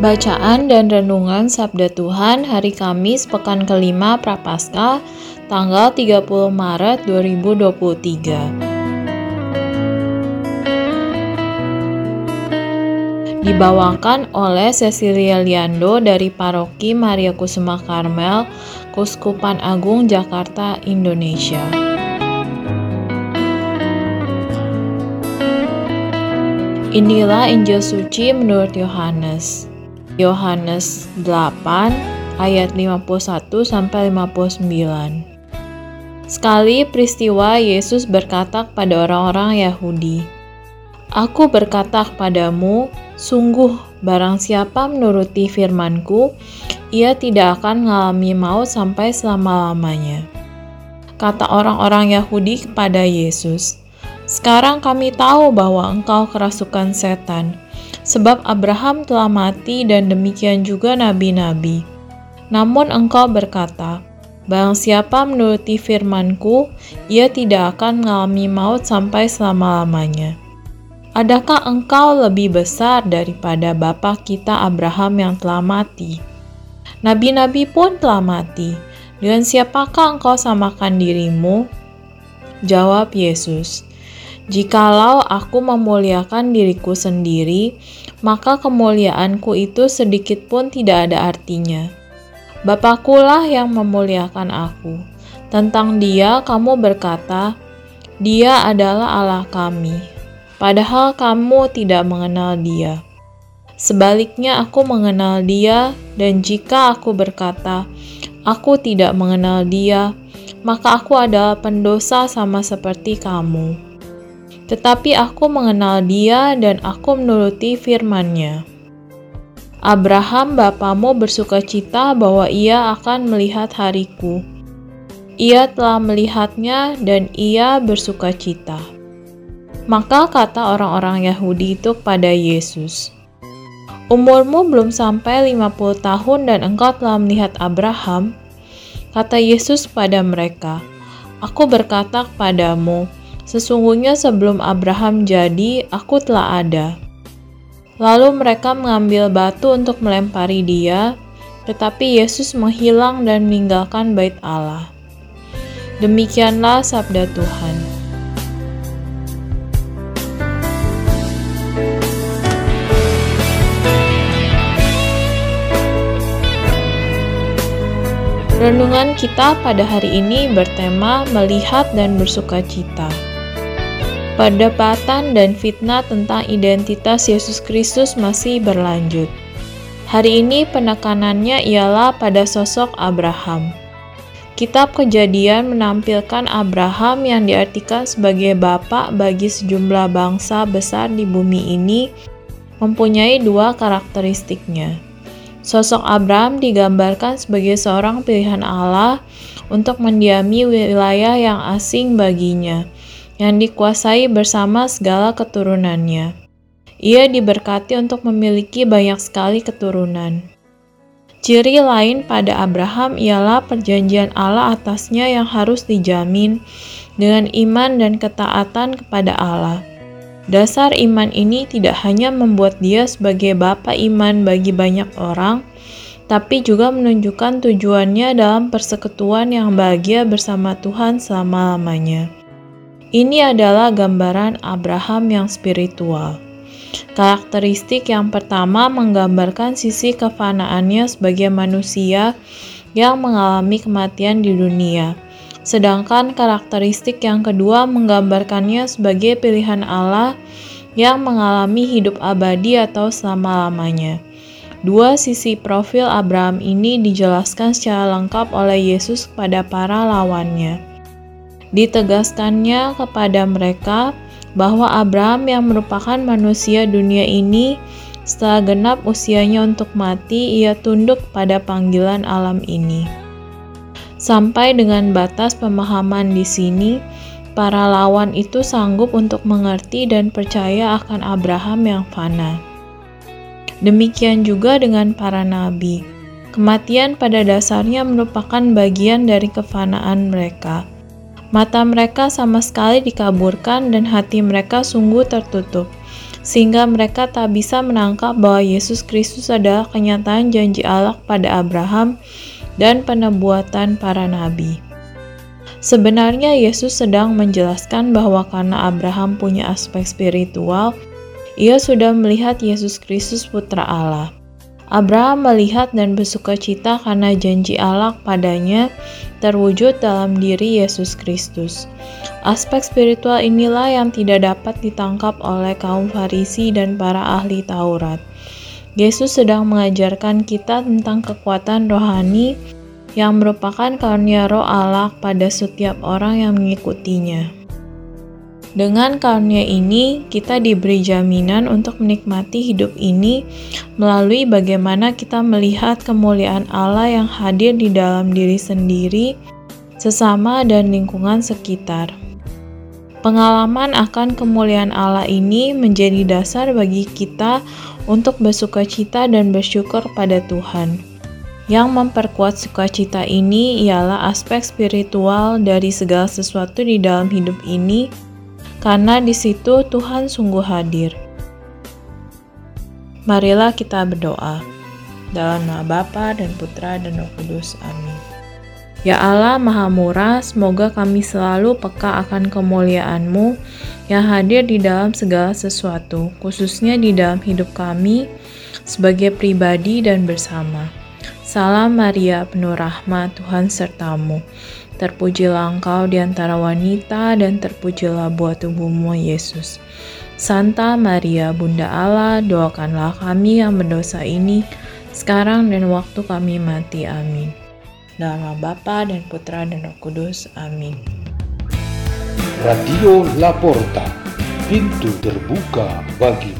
Bacaan dan Renungan Sabda Tuhan hari Kamis pekan kelima Prapaskah tanggal 30 Maret 2023 Dibawakan oleh Cecilia Liando dari Paroki Maria Kusuma Karmel, Kuskupan Agung Jakarta, Indonesia. Inilah Injil suci menurut Yohanes. Yohanes 8 ayat 51 sampai 59. Sekali peristiwa Yesus berkata kepada orang-orang Yahudi, Aku berkata kepadamu, sungguh barang siapa menuruti firmanku, ia tidak akan mengalami maut sampai selama-lamanya. Kata orang-orang Yahudi kepada Yesus, Sekarang kami tahu bahwa engkau kerasukan setan, sebab Abraham telah mati dan demikian juga nabi-nabi. Namun engkau berkata, Barang siapa menuruti firmanku, ia tidak akan mengalami maut sampai selama-lamanya. Adakah engkau lebih besar daripada bapa kita Abraham yang telah mati? Nabi-nabi pun telah mati. Dengan siapakah engkau samakan dirimu? Jawab Yesus, Jikalau aku memuliakan diriku sendiri, maka kemuliaanku itu sedikit pun tidak ada artinya. Bapakulah yang memuliakan aku. Tentang dia kamu berkata, dia adalah Allah kami. Padahal kamu tidak mengenal dia. Sebaliknya aku mengenal dia dan jika aku berkata, aku tidak mengenal dia, maka aku adalah pendosa sama seperti kamu tetapi aku mengenal dia dan aku menuruti firman-Nya. Abraham bapamu bersuka cita bahwa ia akan melihat hariku. Ia telah melihatnya dan ia bersuka cita. Maka kata orang-orang Yahudi itu kepada Yesus, Umurmu belum sampai 50 tahun dan engkau telah melihat Abraham? Kata Yesus kepada mereka, Aku berkata kepadamu, Sesungguhnya sebelum Abraham jadi, aku telah ada. Lalu mereka mengambil batu untuk melempari dia, tetapi Yesus menghilang dan meninggalkan bait Allah. Demikianlah sabda Tuhan. Renungan kita pada hari ini bertema melihat dan bersuka cita. Perdebatan dan fitnah tentang identitas Yesus Kristus masih berlanjut. Hari ini penekanannya ialah pada sosok Abraham. Kitab Kejadian menampilkan Abraham yang diartikan sebagai bapak bagi sejumlah bangsa besar di bumi ini mempunyai dua karakteristiknya. Sosok Abraham digambarkan sebagai seorang pilihan Allah untuk mendiami wilayah yang asing baginya, yang dikuasai bersama segala keturunannya. Ia diberkati untuk memiliki banyak sekali keturunan. Ciri lain pada Abraham ialah perjanjian Allah atasnya yang harus dijamin dengan iman dan ketaatan kepada Allah. Dasar iman ini tidak hanya membuat dia sebagai bapa iman bagi banyak orang, tapi juga menunjukkan tujuannya dalam persekutuan yang bahagia bersama Tuhan selama-lamanya. Ini adalah gambaran Abraham yang spiritual. Karakteristik yang pertama menggambarkan sisi kefanaannya sebagai manusia yang mengalami kematian di dunia. Sedangkan karakteristik yang kedua menggambarkannya sebagai pilihan Allah yang mengalami hidup abadi atau selama-lamanya. Dua sisi profil Abraham ini dijelaskan secara lengkap oleh Yesus kepada para lawannya. Ditegaskannya kepada mereka bahwa Abraham yang merupakan manusia dunia ini setelah genap usianya untuk mati, ia tunduk pada panggilan alam ini. Sampai dengan batas pemahaman di sini, para lawan itu sanggup untuk mengerti dan percaya akan Abraham yang fana. Demikian juga dengan para nabi. Kematian pada dasarnya merupakan bagian dari kefanaan mereka. Mata mereka sama sekali dikaburkan dan hati mereka sungguh tertutup sehingga mereka tak bisa menangkap bahwa Yesus Kristus adalah kenyataan janji Allah pada Abraham dan penebuatan para nabi. Sebenarnya Yesus sedang menjelaskan bahwa karena Abraham punya aspek spiritual, ia sudah melihat Yesus Kristus putra Allah. Abraham melihat dan bersuka cita karena janji Allah padanya terwujud dalam diri Yesus Kristus. Aspek spiritual inilah yang tidak dapat ditangkap oleh kaum Farisi dan para ahli Taurat. Yesus sedang mengajarkan kita tentang kekuatan rohani yang merupakan karunia roh Allah pada setiap orang yang mengikutinya. Dengan karunia ini, kita diberi jaminan untuk menikmati hidup ini melalui bagaimana kita melihat kemuliaan Allah yang hadir di dalam diri sendiri, sesama, dan lingkungan sekitar. Pengalaman akan kemuliaan Allah ini menjadi dasar bagi kita untuk bersuka cita dan bersyukur pada Tuhan. Yang memperkuat sukacita ini ialah aspek spiritual dari segala sesuatu di dalam hidup ini, karena di situ Tuhan sungguh hadir. Marilah kita berdoa. Dalam nama Bapa dan Putra dan Roh Kudus. Amin. Ya Allah Maha Murah, semoga kami selalu peka akan kemuliaan-Mu yang hadir di dalam segala sesuatu, khususnya di dalam hidup kami sebagai pribadi dan bersama. Salam Maria, penuh rahmat, Tuhan sertamu. Terpujilah engkau di antara wanita dan terpujilah buah tubuhmu Yesus. Santa Maria, Bunda Allah, doakanlah kami yang berdosa ini, sekarang dan waktu kami mati. Amin. Dalam nama Bapa dan Putra dan Roh Kudus. Amin. Radio Laporta, pintu terbuka bagi